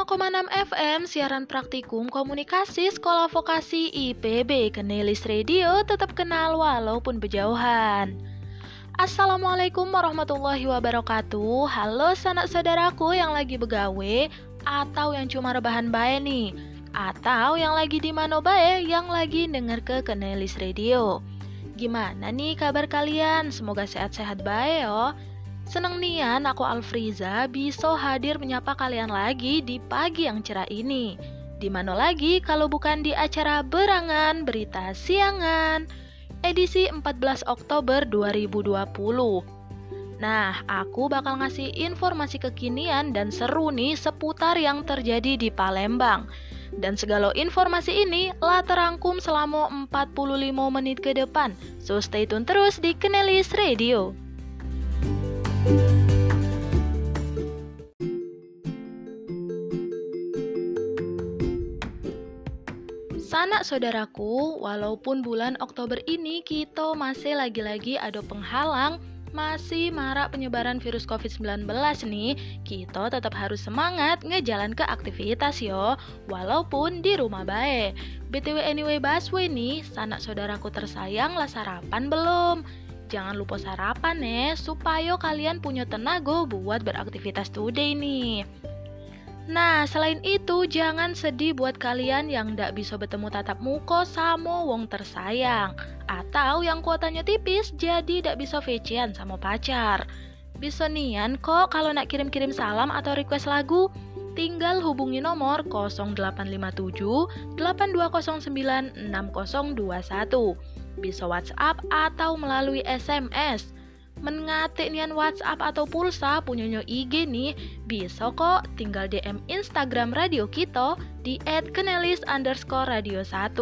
105,6 FM siaran praktikum komunikasi Sekolah Vokasi IPB Kenilis Radio tetap kenal walaupun berjauhan. Assalamualaikum warahmatullahi wabarakatuh Halo sanak saudaraku yang lagi begawe Atau yang cuma rebahan bae nih Atau yang lagi di mano bae Yang lagi denger ke Kenilis Radio Gimana nih kabar kalian? Semoga sehat-sehat bae oh. Seneng nian aku Alfriza bisa hadir menyapa kalian lagi di pagi yang cerah ini. Di mana lagi kalau bukan di acara Berangan Berita Siangan edisi 14 Oktober 2020. Nah, aku bakal ngasih informasi kekinian dan seru nih seputar yang terjadi di Palembang. Dan segala informasi ini lah terangkum selama 45 menit ke depan. So stay tune terus di Kenelis Radio. Sanak saudaraku, walaupun bulan Oktober ini kita masih lagi-lagi ada penghalang, masih marak penyebaran virus COVID-19 nih, kita tetap harus semangat ngejalan ke aktivitas yo, walaupun di rumah baik. BTW anyway Baswe nih, sanak saudaraku tersayang lah sarapan belum? Jangan lupa sarapan ya, supaya kalian punya tenaga buat beraktivitas today nih. Nah, selain itu, jangan sedih buat kalian yang ndak bisa bertemu tatap muka sama wong tersayang Atau yang kuotanya tipis, jadi ndak bisa vecian sama pacar. Bisa nian kok kalau nak kirim-kirim salam atau request lagu? Tinggal hubungi nomor 0857 8209 6021 bisa WhatsApp atau melalui SMS. Mengatik nian WhatsApp atau pulsa punyanya IG nih, bisa kok tinggal DM Instagram radio kita di @kenelis underscore radio 1.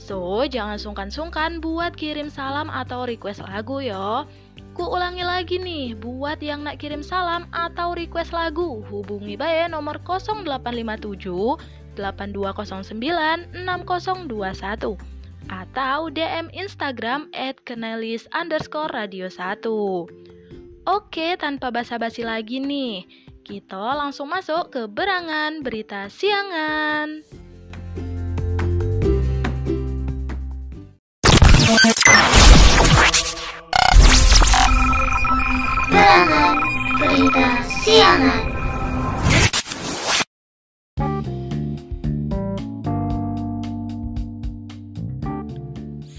So, jangan sungkan-sungkan buat kirim salam atau request lagu yo. Ku ulangi lagi nih, buat yang nak kirim salam atau request lagu, hubungi bae nomor 0857 8209 6021 atau DM Instagram at kenelis underscore radio 1. Oke, tanpa basa-basi lagi nih, kita langsung masuk ke berangan berita siangan. Berangan berita siangan.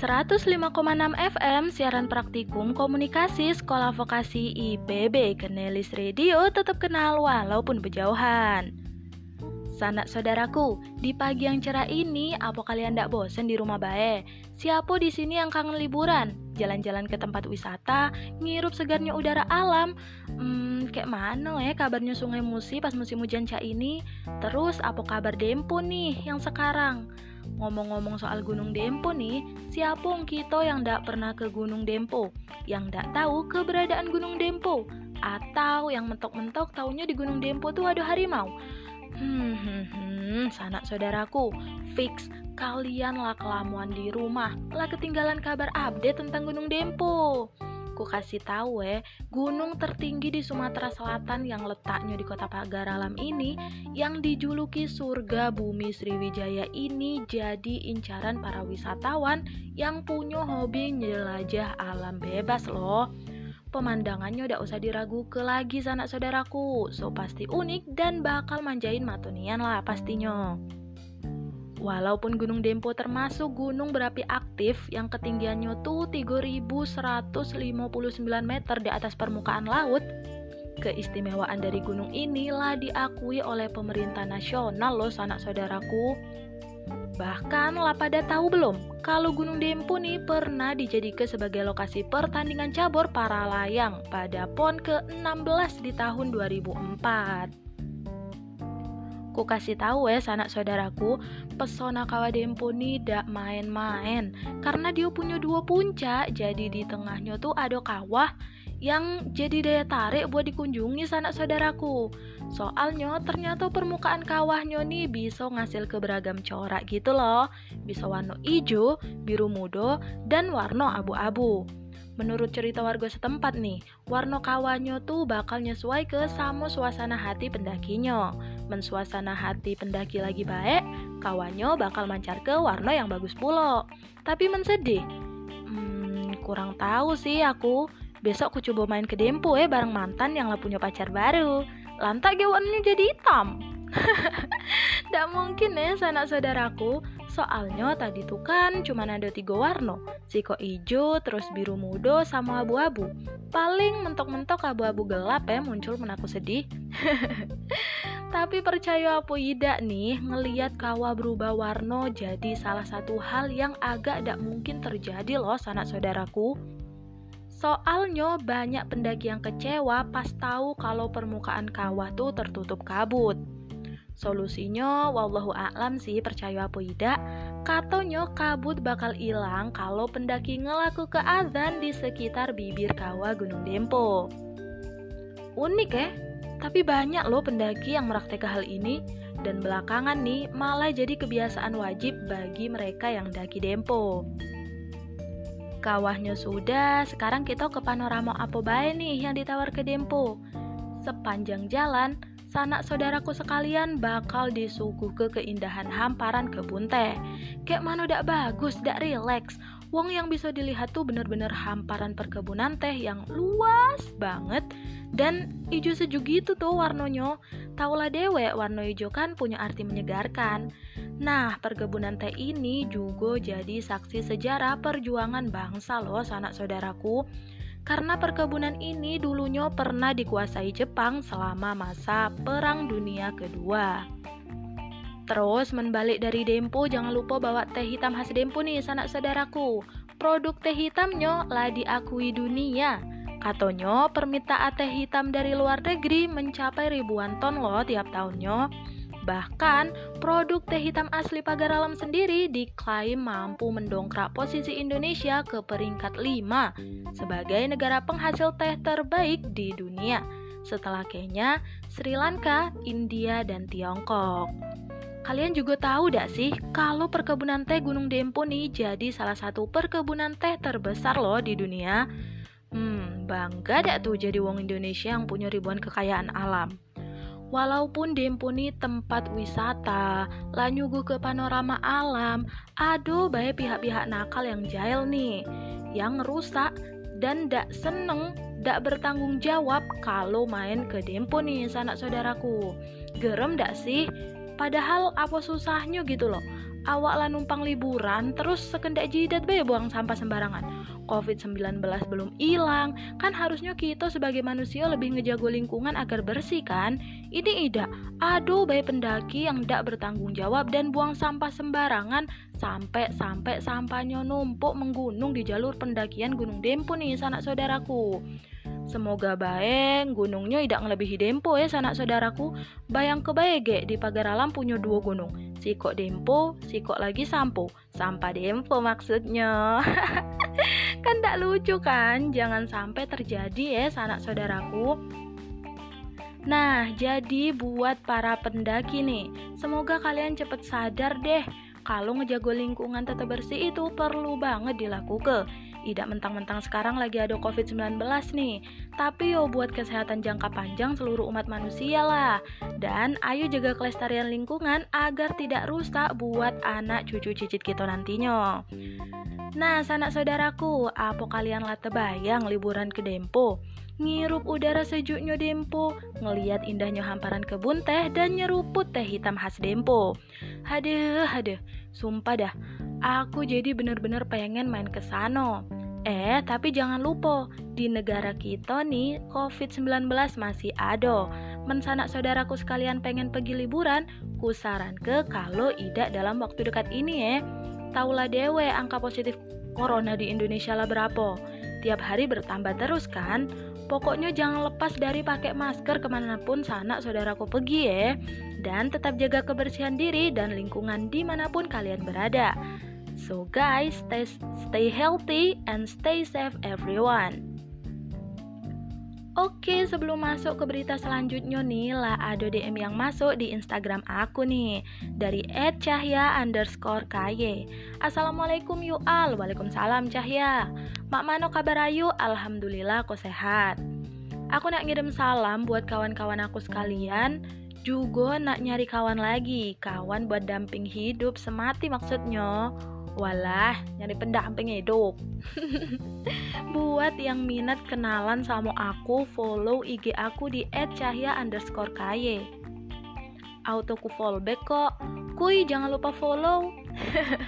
105,6 FM siaran praktikum komunikasi Sekolah Vokasi IPB Kenelis Radio tetap kenal walaupun berjauhan. Sanak saudaraku, di pagi yang cerah ini, apa kalian tidak bosan di rumah bae? Siapa di sini yang kangen liburan? Jalan-jalan ke tempat wisata, ngirup segarnya udara alam. Hmm, kayak mana ya kabarnya Sungai Musi pas musim hujan cak ini? Terus apa kabar Dempo nih yang sekarang? Ngomong-ngomong soal Gunung Dempo nih, siapa kita yang ndak pernah ke Gunung Dempo? Yang ndak tahu keberadaan Gunung Dempo? Atau yang mentok-mentok taunya di Gunung Dempo tuh ada harimau? Hmm, hmm, hmm, sanak saudaraku, fix kalian lah kelamuan di rumah, lah ketinggalan kabar update tentang Gunung Dempo. Ku kasih tahu eh, gunung tertinggi di Sumatera Selatan yang letaknya di kota Pagar Alam ini, yang dijuluki surga bumi Sriwijaya ini jadi incaran para wisatawan yang punya hobi jelajah alam bebas loh. Pemandangannya udah usah diragu ke lagi sanak saudaraku, so pasti unik dan bakal manjain matunian lah pastinya. Walaupun Gunung Dempo termasuk gunung berapi aktif yang ketinggiannya tuh 3159 meter di atas permukaan laut, keistimewaan dari gunung inilah diakui oleh pemerintah nasional loh sanak saudaraku. Bahkan lah pada tahu belum kalau Gunung Dempo nih pernah dijadikan sebagai lokasi pertandingan cabur para layang pada PON ke-16 di tahun 2004. Ku kasih tahu ya sanak saudaraku, pesona Kawah Dempo ini dak main-main karena dia punya dua puncak. Jadi di tengahnya tuh ada kawah yang jadi daya tarik buat dikunjungi sanak saudaraku. Soalnya ternyata permukaan kawahnya nih bisa ngasil ke beragam corak gitu loh. Bisa warna hijau, biru muda, dan warna abu-abu. Menurut cerita warga setempat nih, warna kawanyo tuh bakal nyesuai ke sama suasana hati pendakinya. Mensuasana hati pendaki lagi baik, kawanyo bakal mancar ke warna yang bagus pula. Tapi mensedih, hmm, kurang tahu sih aku. Besok aku coba main ke Dempo eh bareng mantan yang lah punya pacar baru. Lantak warnanya jadi hitam. Tidak mungkin ya sanak saudaraku Soalnya tadi tuh kan cuma ada tiga warna Siko hijau, terus biru mudo, sama abu-abu Paling mentok-mentok abu-abu gelap ya muncul menaku sedih Tapi percaya apa tidak nih Ngeliat kawah berubah warna jadi salah satu hal yang agak tidak mungkin terjadi loh sanak saudaraku. Soalnya banyak pendaki yang kecewa pas tahu kalau permukaan kawah tuh tertutup kabut. Solusinya wallahu a'lam sih percaya apa tidak Katanya kabut bakal hilang kalau pendaki ngelaku ke azan di sekitar bibir kawah Gunung Dempo. Unik ya, tapi banyak loh pendaki yang meraktek hal ini dan belakangan nih malah jadi kebiasaan wajib bagi mereka yang daki Dempo. Kawahnya sudah, sekarang kita ke panorama apa bae nih yang ditawar ke Dempo. Sepanjang jalan, sanak saudaraku sekalian bakal disuguh ke keindahan hamparan kebun teh. Kayak mana dak bagus, dak rileks. Wong yang bisa dilihat tuh bener-bener hamparan perkebunan teh yang luas banget dan hijau sejuk gitu tuh warnanya. Taulah dewe, warna hijau kan punya arti menyegarkan. Nah, perkebunan teh ini juga jadi saksi sejarah perjuangan bangsa loh sanak saudaraku karena perkebunan ini dulunya pernah dikuasai Jepang selama masa Perang Dunia Kedua. Terus membalik dari Dempo jangan lupa bawa teh hitam khas Dempo nih sanak saudaraku. Produk teh hitamnya lah diakui dunia. Katanya permintaan teh hitam dari luar negeri mencapai ribuan ton loh tiap tahunnya. Bahkan, produk teh hitam asli pagar alam sendiri diklaim mampu mendongkrak posisi Indonesia ke peringkat 5 sebagai negara penghasil teh terbaik di dunia setelah Kenya, Sri Lanka, India, dan Tiongkok. Kalian juga tahu gak sih kalau perkebunan teh Gunung Dempo nih jadi salah satu perkebunan teh terbesar loh di dunia? Hmm, bangga dak tuh jadi wong Indonesia yang punya ribuan kekayaan alam. Walaupun Dempuni tempat wisata, lanyugu ke panorama alam, aduh baik pihak-pihak nakal yang jahil nih, yang rusak dan dak seneng, dak bertanggung jawab kalau main ke Dempo nih sanak saudaraku. Gerem dak sih? Padahal apa susahnya gitu loh. Awak lah numpang liburan terus sekendak jidat bae buang sampah sembarangan. COVID-19 belum hilang. Kan harusnya kita sebagai manusia lebih ngejago lingkungan agar bersih kan? Ini tidak. Aduh bayi pendaki yang tidak bertanggung jawab dan buang sampah sembarangan sampai-sampai sampahnya numpuk menggunung di jalur pendakian Gunung Dempo nih sanak saudaraku Semoga baik gunungnya tidak ngelebihi Dempo ya sanak saudaraku. Bayang kebaik di pagar alam punya dua gunung. Sikok Dempo, sikok lagi Sampo. Sampah Dempo maksudnya. kan tak lucu kan? Jangan sampai terjadi ya sanak saudaraku. Nah, jadi buat para pendaki nih, semoga kalian cepet sadar deh kalau ngejago lingkungan tetap bersih itu perlu banget dilakukan tidak mentang-mentang sekarang lagi ada COVID-19 nih, tapi yo buat kesehatan jangka panjang seluruh umat manusia lah. Dan ayo jaga kelestarian lingkungan agar tidak rusak buat anak cucu cicit kita nantinya. Nah, sanak saudaraku, apa kalian lah tebayang liburan ke Dempo? Ngirup udara sejuknya Dempo, ngeliat indahnya hamparan kebun teh dan nyeruput teh hitam khas Dempo. Haduh, haduh, sumpah dah, Aku jadi bener-bener pengen main ke sana. Eh, tapi jangan lupa, di negara kita nih COVID-19 masih ada. Mensanak saudaraku sekalian pengen pergi liburan, ku saran ke kalau tidak dalam waktu dekat ini ya. Taulah dewe angka positif corona di Indonesia lah berapa. Tiap hari bertambah terus kan. Pokoknya jangan lepas dari pakai masker ke mana pun sanak saudaraku pergi ya. Dan tetap jaga kebersihan diri dan lingkungan di mana pun kalian berada. So guys, stay stay healthy and stay safe everyone. Oke, sebelum masuk ke berita selanjutnya nih, lah ada DM yang masuk di Instagram aku nih dari @cahya underscore ky. Assalamualaikum Yual, waalaikumsalam Cahya. Mak mano kabar ayu? Alhamdulillah aku sehat. Aku nak ngirim salam buat kawan-kawan aku sekalian. Juga nak nyari kawan lagi, kawan buat damping hidup semati maksudnya. Walah, nyari pendamping hidup. Buat yang minat kenalan sama aku, follow IG aku di @cahya underscore kaye. Auto ku follow back kok. Kui jangan lupa follow.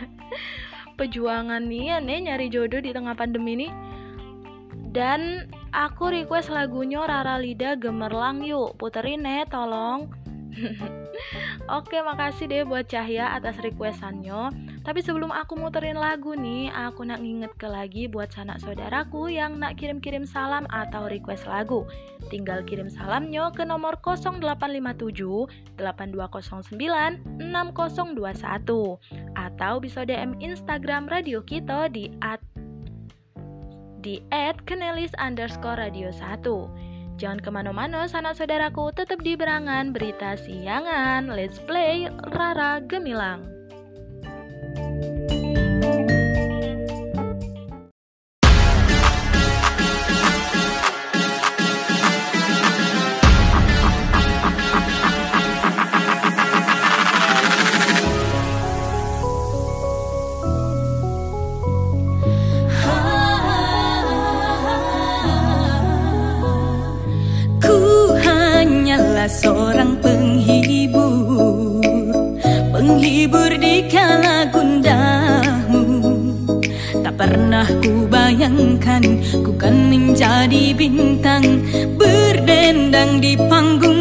Pejuangan nih ya nih nyari jodoh di tengah pandemi ini. Dan aku request lagunya Rara Lida Gemerlang yuk. Puterin nih tolong. Oke, makasih deh buat Cahya atas requestannya. Tapi sebelum aku muterin lagu nih, aku nak nginget ke lagi buat sanak saudaraku yang nak kirim-kirim salam atau request lagu. Tinggal kirim salamnya ke nomor 0857 8209 6021 atau bisa DM Instagram radio kita di at di at kenelis underscore radio 1. Jangan ke mana-mana sanak saudaraku tetap di berangan berita siangan Let's play Rara Gemilang menjadi bintang Berdendang di panggung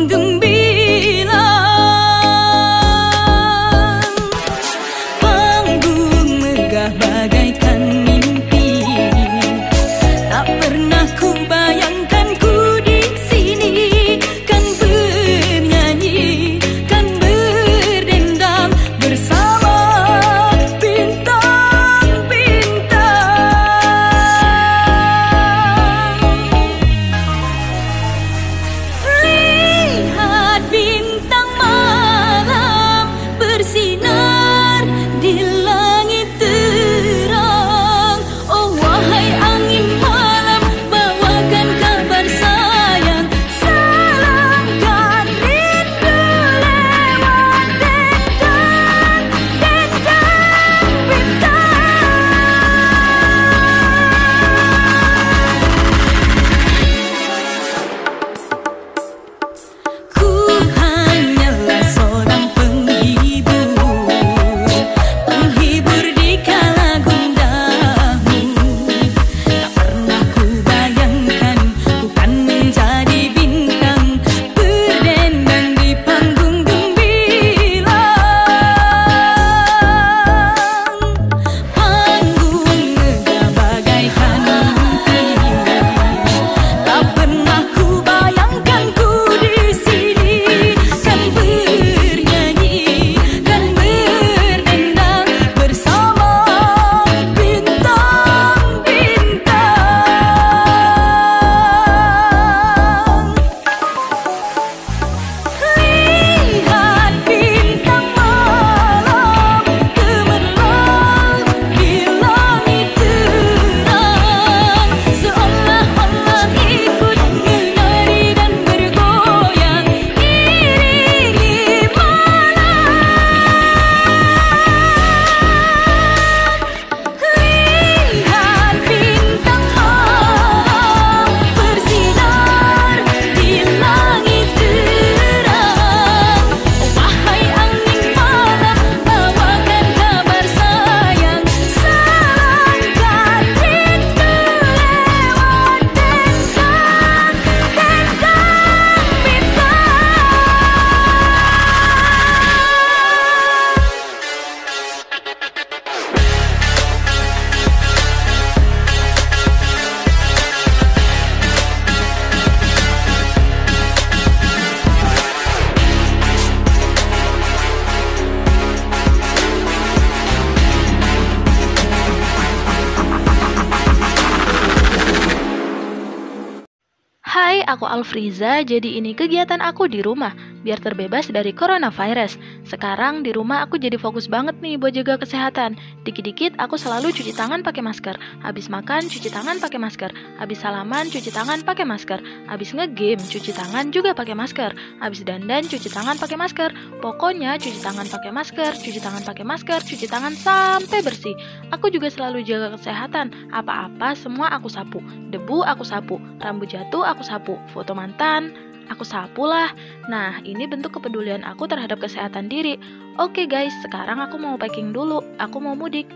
aku Alfriza, jadi ini kegiatan aku di rumah biar terbebas dari coronavirus. Sekarang di rumah aku jadi fokus banget nih buat jaga kesehatan. Dikit-dikit aku selalu cuci tangan pakai masker. Habis makan cuci tangan pakai masker. Habis salaman cuci tangan pakai masker. Habis ngegame cuci tangan juga pakai masker. Habis dandan cuci tangan pakai masker. Pokoknya cuci tangan pakai masker, cuci tangan pakai masker, cuci tangan sampai bersih. Aku juga selalu jaga kesehatan. Apa-apa semua aku sapu. Debu aku sapu, rambut jatuh aku sapu, foto mantan aku sapu lah. Nah, ini bentuk kepedulian aku terhadap kesehatan diri. Oke guys, sekarang aku mau packing dulu. Aku mau mudik.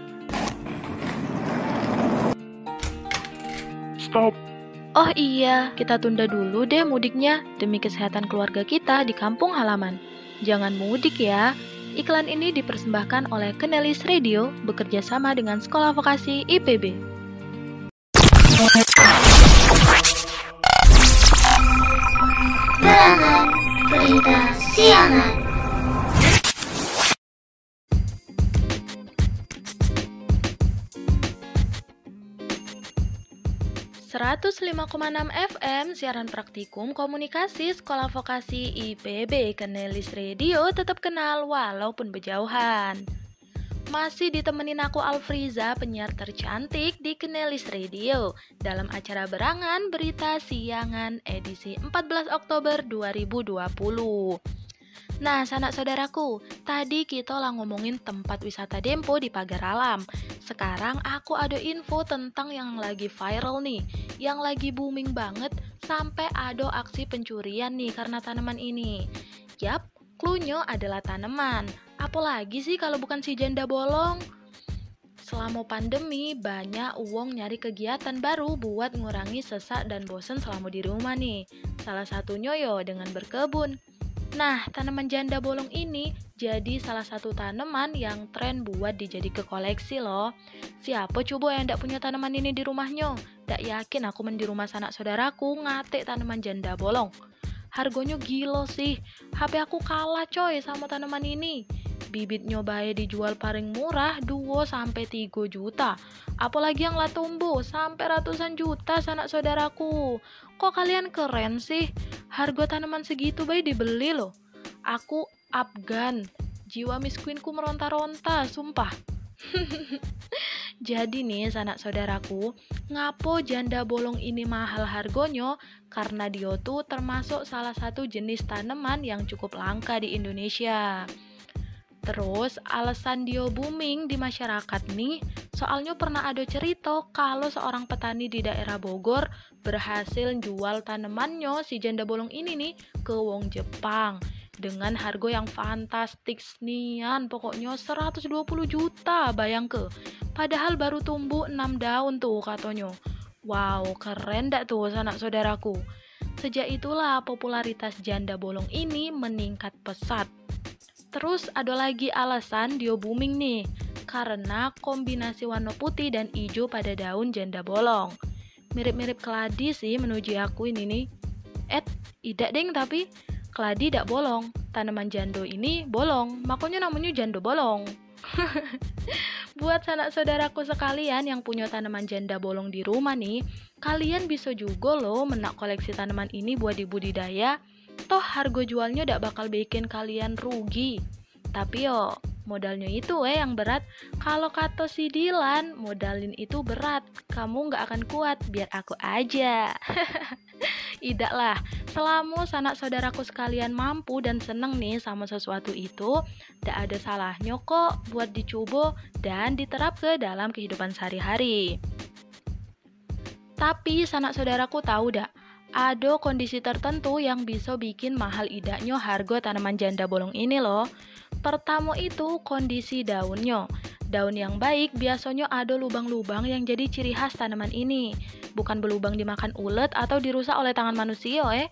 Stop. Oh iya, kita tunda dulu deh mudiknya demi kesehatan keluarga kita di kampung halaman. Jangan mudik ya. Iklan ini dipersembahkan oleh Kenelis Radio bekerja sama dengan Sekolah Vokasi IPB. Gerangan Berita Siangan 105,6 FM siaran praktikum komunikasi Sekolah Vokasi IPB Kenelis Radio tetap kenal walaupun berjauhan. Masih ditemenin aku Alfriza, penyiar tercantik di Kenelis Radio dalam acara Berangan Berita Siangan edisi 14 Oktober 2020. Nah, sanak saudaraku, tadi kita lah ngomongin tempat wisata Dempo di Pagar Alam. Sekarang aku ada info tentang yang lagi viral nih, yang lagi booming banget sampai ada aksi pencurian nih karena tanaman ini. Yap, Cluenya adalah tanaman. Apalagi sih kalau bukan si janda bolong? Selama pandemi, banyak uang nyari kegiatan baru buat ngurangi sesak dan bosen selama di rumah nih. Salah satunya yo dengan berkebun. Nah, tanaman janda bolong ini jadi salah satu tanaman yang tren buat dijadi ke koleksi loh. Siapa coba yang ndak punya tanaman ini di rumahnya? Ndak yakin aku men di rumah sanak saudaraku ngatik tanaman janda bolong harganya gila sih HP aku kalah coy sama tanaman ini bibit nyobain dijual paling murah 2 sampai 3 juta. Apalagi yang lah tumbuh sampai ratusan juta sanak saudaraku. Kok kalian keren sih? Harga tanaman segitu baik dibeli loh. Aku Afgan. Jiwa miskuinku meronta-ronta, sumpah. Jadi nih sanak saudaraku, ngapo janda bolong ini mahal hargonya? Karena dia tuh termasuk salah satu jenis tanaman yang cukup langka di Indonesia. Terus alasan dia booming di masyarakat nih, soalnya pernah ada cerita kalau seorang petani di daerah Bogor berhasil jual tanamannya si janda bolong ini nih ke wong Jepang dengan harga yang fantastik nian pokoknya 120 juta bayang ke. Padahal baru tumbuh 6 daun tuh katanya. Wow keren dak tuh sanak saudaraku? Sejak itulah popularitas janda bolong ini meningkat pesat. Terus ada lagi alasan dia booming nih karena kombinasi warna putih dan hijau pada daun janda bolong. Mirip-mirip keladi sih menuju aku ini nih. Eh tidak ding tapi keladi tidak bolong. Tanaman jando ini bolong, makanya namanya jando bolong. Buat sanak saudaraku sekalian yang punya tanaman janda bolong di rumah nih, kalian bisa juga loh menak koleksi tanaman ini buat dibudidaya. Toh harga jualnya tidak bakal bikin kalian rugi. Tapi yo, modalnya itu eh yang berat. Kalau kata si Dilan, modalin itu berat. Kamu nggak akan kuat, biar aku aja. Tidak lah, selama sanak saudaraku sekalian mampu dan seneng nih sama sesuatu itu, tidak ada salahnya kok buat dicoba dan diterap ke dalam kehidupan sehari-hari. Tapi sanak saudaraku tahu dak, ada kondisi tertentu yang bisa bikin mahal idaknya harga tanaman janda bolong ini loh. Pertama itu kondisi daunnya. Daun yang baik biasanya ada lubang-lubang yang jadi ciri khas tanaman ini. Bukan berlubang dimakan ulet atau dirusak oleh tangan manusia eh.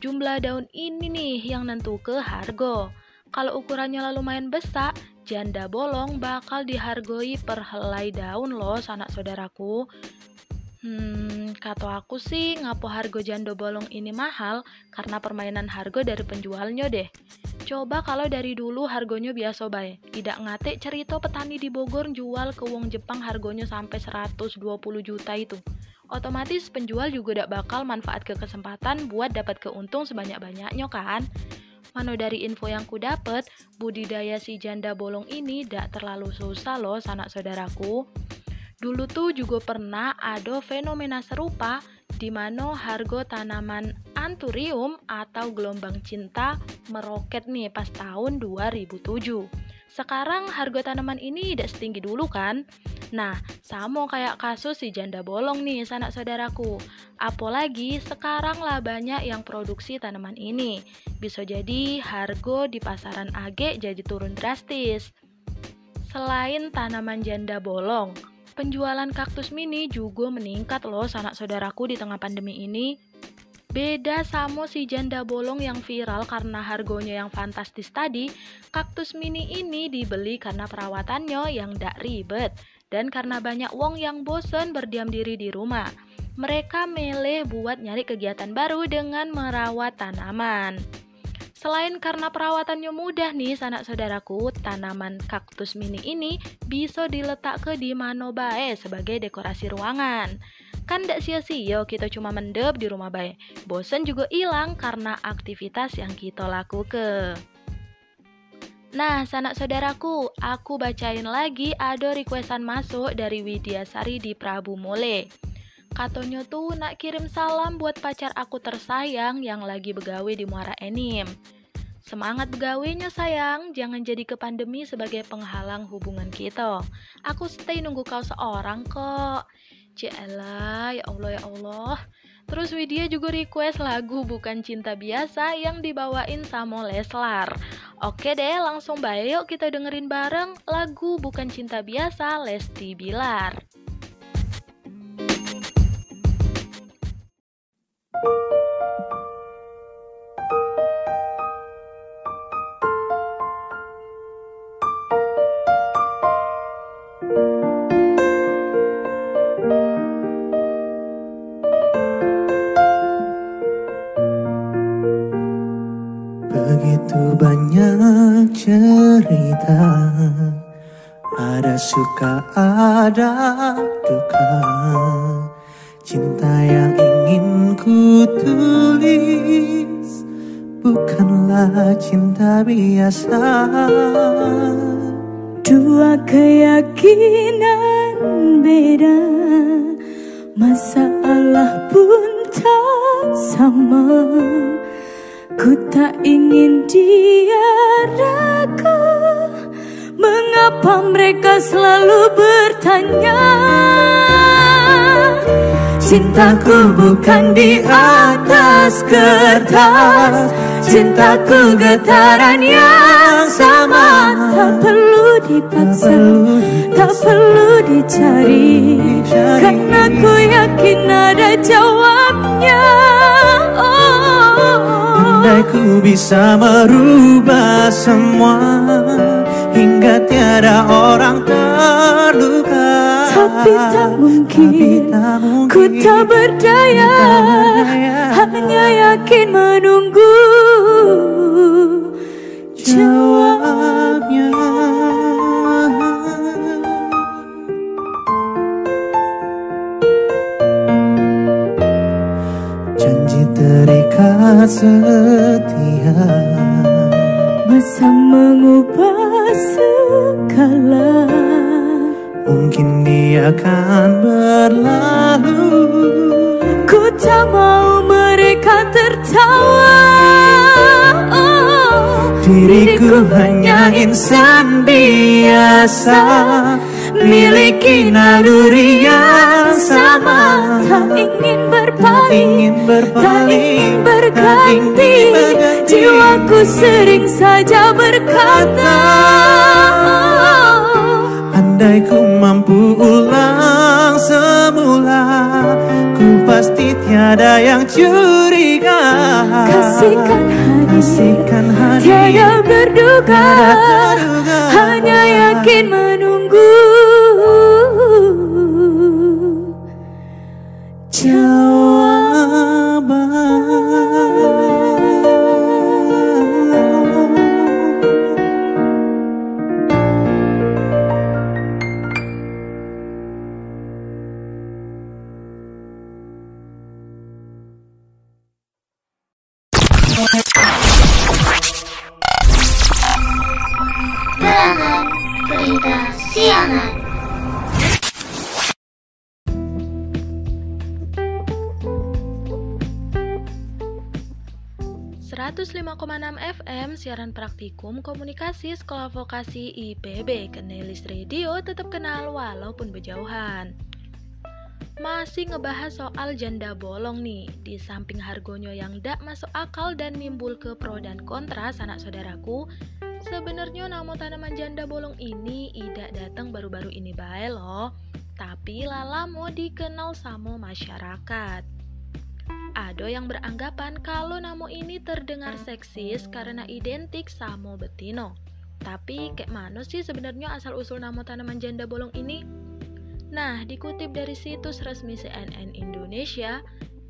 Jumlah daun ini nih yang nentu ke harga. Kalau ukurannya lalu lumayan besar, janda bolong bakal dihargoi per helai daun loh sanak saudaraku. Hmm, kata aku sih ngapo harga janda bolong ini mahal karena permainan harga dari penjualnya deh. Coba kalau dari dulu harganya biasa baik. Tidak ngate cerita petani di Bogor jual ke wong Jepang harganya sampai 120 juta itu. otomatis penjual juga tidak bakal manfaat ke kesempatan buat dapat keuntung sebanyak-banyaknya kan. Mano dari info yang ku dapat, budidaya si janda bolong ini tidak terlalu susah loh sanak saudaraku. Dulu tuh juga pernah ada fenomena serupa di mana harga tanaman anturium atau gelombang cinta meroket nih pas tahun 2007. Sekarang harga tanaman ini tidak setinggi dulu kan? Nah, sama kayak kasus si janda bolong nih sanak saudaraku. Apalagi sekarang lah banyak yang produksi tanaman ini. Bisa jadi harga di pasaran AG jadi turun drastis. Selain tanaman janda bolong, penjualan kaktus mini juga meningkat loh sanak saudaraku di tengah pandemi ini. Beda sama si janda bolong yang viral karena harganya yang fantastis tadi, kaktus mini ini dibeli karena perawatannya yang tidak ribet dan karena banyak wong yang bosen berdiam diri di rumah. Mereka milih buat nyari kegiatan baru dengan merawat tanaman. Selain karena perawatannya mudah nih sanak saudaraku, tanaman kaktus mini ini bisa diletak ke di manobae sebagai dekorasi ruangan. Kan ndak sia-sia kita cuma mendep di rumah baik. Bosen juga hilang karena aktivitas yang kita lakukan. Nah, sanak saudaraku, aku bacain lagi ada requestan masuk dari Widya Sari di Prabu Mole. Katanya tuh nak kirim salam buat pacar aku tersayang yang lagi begawe di Muara Enim. Semangat begawenya sayang, jangan jadi ke pandemi sebagai penghalang hubungan kita. Aku stay nunggu kau seorang kok. Cielah, ya Allah ya Allah. Terus Widya juga request lagu Bukan Cinta Biasa yang dibawain sama Leslar. Oke deh, langsung baik yuk kita dengerin bareng lagu Bukan Cinta Biasa Lesti Bilar. cerita suka ada duka. Cinta yang ingin ku tulis Bukanlah cinta biasa. Dua keyakinan beda Masalah pun tak sama. Ku tak ingin dia Mengapa mereka selalu bertanya? Cintaku bukan di atas kertas. Cintaku getaran yang sama. Tak perlu dipaksa Tak perlu dicari. Karena ku yakin ada jawabnya. Andai ku bisa merubah semua Hingga tiada orang terluka. Tapi tak mungkin, Tapi tak mungkin Ku tak berdaya, berdaya. Hanya yakin menunggu Jawabnya. Terikat setia. Masa mengubah segala Mungkin dia akan berlalu. Ku tak mau mereka tertawa. Oh, Diriku hanya insan biasa. Miliki naluri yang sama Tak ingin berpaling Tak ingin berganti. Jiwaku sering saja berkata Andai ku mampu ulang semula Ku pasti tiada yang curiga. Kasihkan hati, Kasihkan hati. Tiada berduga Hanya yakin menunggu siaran praktikum komunikasi sekolah vokasi IPB Kenelis Radio tetap kenal walaupun berjauhan. Masih ngebahas soal janda bolong nih. Di samping hargonya yang dak masuk akal dan nimbul ke pro dan kontra sanak saudaraku sebenarnya nama tanaman janda bolong ini tidak datang baru-baru ini baik loh. Tapi lala mau dikenal sama masyarakat ada yang beranggapan kalau namo ini terdengar seksis karena identik sama betino. Tapi kayak mana sih sebenarnya asal-usul nama tanaman janda bolong ini? Nah, dikutip dari situs resmi CNN Indonesia,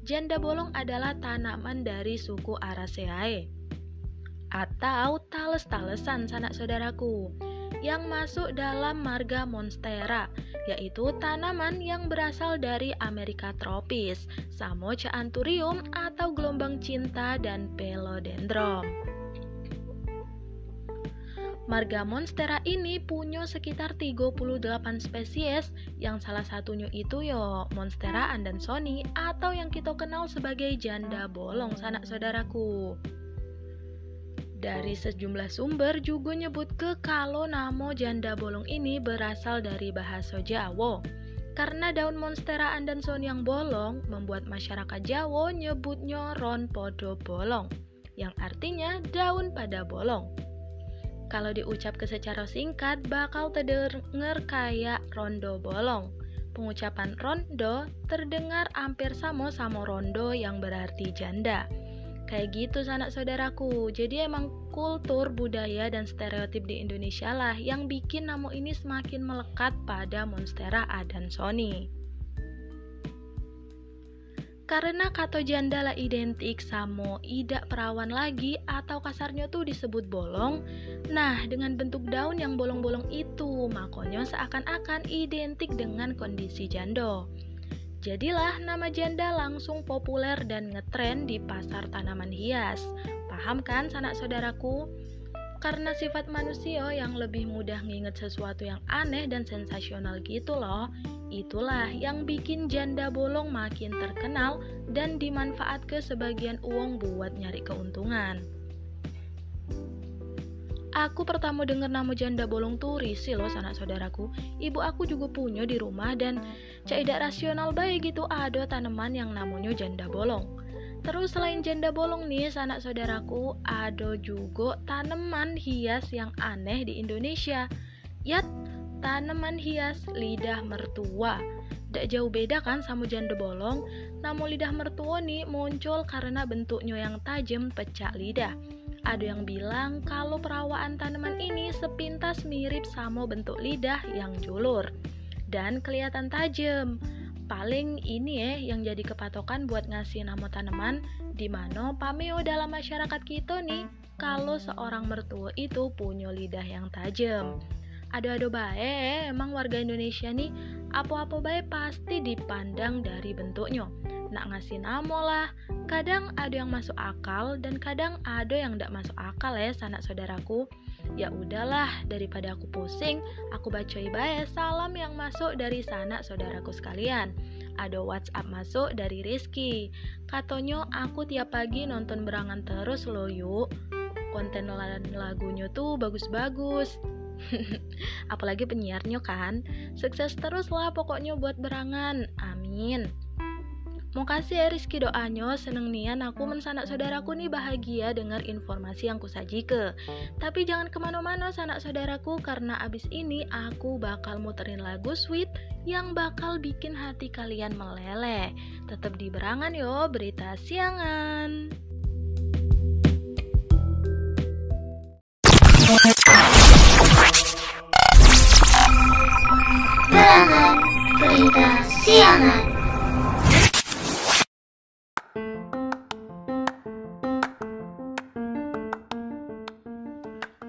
janda bolong adalah tanaman dari suku Araceae atau tales-talesan sanak saudaraku yang masuk dalam marga Monstera, yaitu tanaman yang berasal dari Amerika tropis, Samocha anthurium atau gelombang cinta dan Pelodendron. Marga Monstera ini punya sekitar 38 spesies yang salah satunya itu yo Monstera andansoni atau yang kita kenal sebagai janda bolong sanak saudaraku. Dari sejumlah sumber juga nyebut ke kalau namo janda bolong ini berasal dari bahasa Jawa. Karena daun Monstera andanson yang bolong membuat masyarakat Jawa nyebutnya ron podo bolong, yang artinya daun pada bolong. Kalau diucap ke secara singkat bakal terdengar kayak rondo bolong. Pengucapan rondo terdengar hampir sama sama rondo yang berarti janda. Kayak gitu sanak saudaraku. Jadi emang kultur, budaya, dan stereotip di Indonesia lah yang bikin nama ini semakin melekat pada Monstera adansoni. Karena kata janda lah identik sama idak perawan lagi atau kasarnya tuh disebut bolong. Nah, dengan bentuk daun yang bolong-bolong itu, makanya seakan-akan identik dengan kondisi jando. Jadilah nama janda langsung populer dan ngetren di pasar tanaman hias. Paham kan sanak saudaraku? Karena sifat manusia yang lebih mudah nginget sesuatu yang aneh dan sensasional gitu loh. Itulah yang bikin janda bolong makin terkenal dan dimanfaat ke sebagian uang buat nyari keuntungan. Aku pertama denger nama janda bolong tuh risi loh sanak saudaraku. Ibu aku juga punya di rumah dan tidak rasional baik gitu ada tanaman yang namanya janda bolong. Terus selain janda bolong nih sanak saudaraku ada juga tanaman hias yang aneh di Indonesia. Yat, tanaman hias lidah mertua. Tidak jauh beda kan sama janda bolong, namun lidah mertua nih muncul karena bentuknya yang tajam pecah lidah. Ada yang bilang kalau perawaan tanaman ini sepintas mirip sama bentuk lidah yang julur dan kelihatan tajam. Paling ini ya yang jadi kepatokan buat ngasih nama tanaman di mana pameo dalam masyarakat kita nih kalau seorang mertua itu punya lidah yang tajam. Ada-ada baik emang warga Indonesia nih apa-apa baik pasti dipandang dari bentuknya nak ngasih nama lah. Kadang ada yang masuk akal dan kadang ada yang tidak masuk akal ya sanak saudaraku. Ya udahlah, daripada aku pusing, aku baca bae salam yang masuk dari sanak saudaraku sekalian. Ada WhatsApp masuk dari Rizky. Katanya aku tiap pagi nonton berangan terus loh yuk. Konten lagunya tuh bagus-bagus. Apalagi penyiarnya kan. Sukses terus lah pokoknya buat berangan. Amin. Mau kasih ya Rizky doanya, seneng nian aku mensanak saudaraku nih bahagia dengar informasi yang kusaji ke. Tapi jangan ke mana-mana sanak saudaraku karena abis ini aku bakal muterin lagu sweet yang bakal bikin hati kalian meleleh. Tetap di berangan yo, berita siangan. Berangan Berita Siangan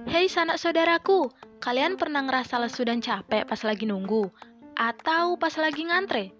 Hei sanak saudaraku, kalian pernah ngerasa lesu dan capek pas lagi nunggu? Atau pas lagi ngantre?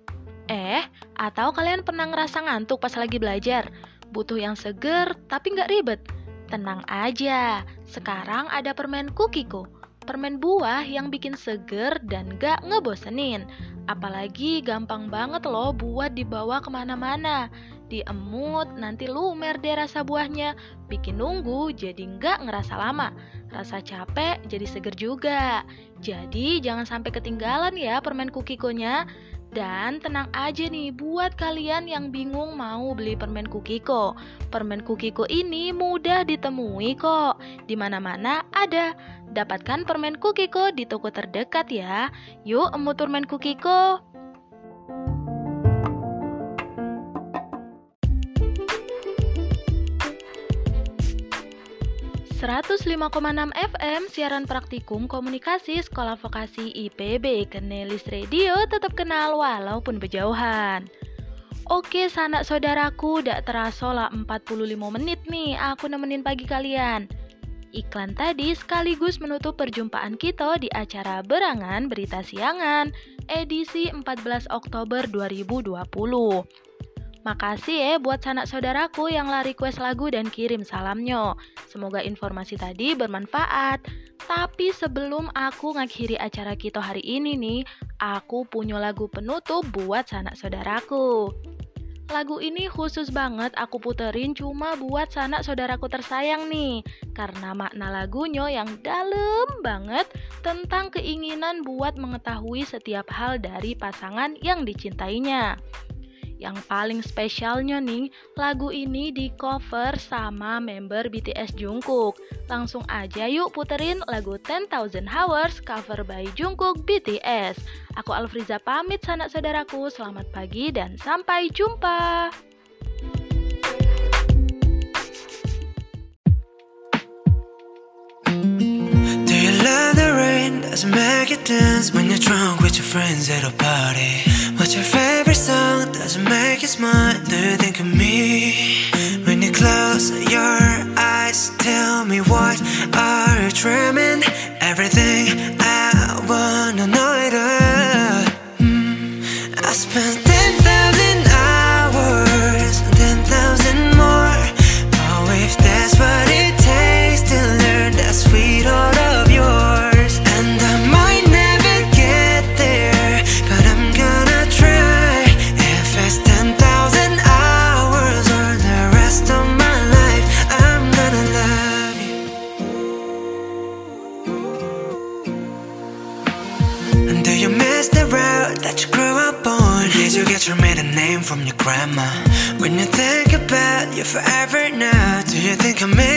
Eh, atau kalian pernah ngerasa ngantuk pas lagi belajar? Butuh yang seger tapi nggak ribet? Tenang aja, sekarang ada permen Kukiko. permen buah yang bikin seger dan gak ngebosenin. Apalagi gampang banget loh buat dibawa ke mana-mana. Diemut, nanti lumer deh rasa buahnya. Bikin nunggu jadi nggak ngerasa lama. Rasa capek jadi seger juga. Jadi jangan sampai ketinggalan ya permen kukikonya. Dan tenang aja nih buat kalian yang bingung mau beli permen Kukiko. Permen Kukiko ini mudah ditemui kok. Di mana-mana ada. Dapatkan permen Kukiko di toko terdekat ya. Yuk emut permen Kukiko. 105,6 FM siaran praktikum komunikasi Sekolah Vokasi IPB Kenelis Radio tetap kenal walaupun berjauhan. Oke sanak saudaraku, dak terasa lah 45 menit nih aku nemenin pagi kalian. Iklan tadi sekaligus menutup perjumpaan kita di acara Berangan Berita Siangan edisi 14 Oktober 2020. Makasih ya buat sanak saudaraku yang lari request lagu dan kirim salamnya. Semoga informasi tadi bermanfaat. Tapi sebelum aku ngakhiri acara kita hari ini nih, aku punya lagu penutup buat sanak saudaraku. Lagu ini khusus banget aku puterin cuma buat sanak saudaraku tersayang nih Karena makna lagunya yang dalam banget tentang keinginan buat mengetahui setiap hal dari pasangan yang dicintainya yang paling spesialnya nih, lagu ini di cover sama member BTS Jungkook. Langsung aja yuk puterin lagu 10,000 Hours cover by Jungkook BTS. Aku Alfriza pamit sanak saudaraku, selamat pagi dan sampai jumpa. It make you dance when you're drunk with your friends at a party? What's your favorite song? Does it make you smile? Do you think of me? When you close your eyes, tell me what are you dreaming? Everything forever now Do you think I'm me?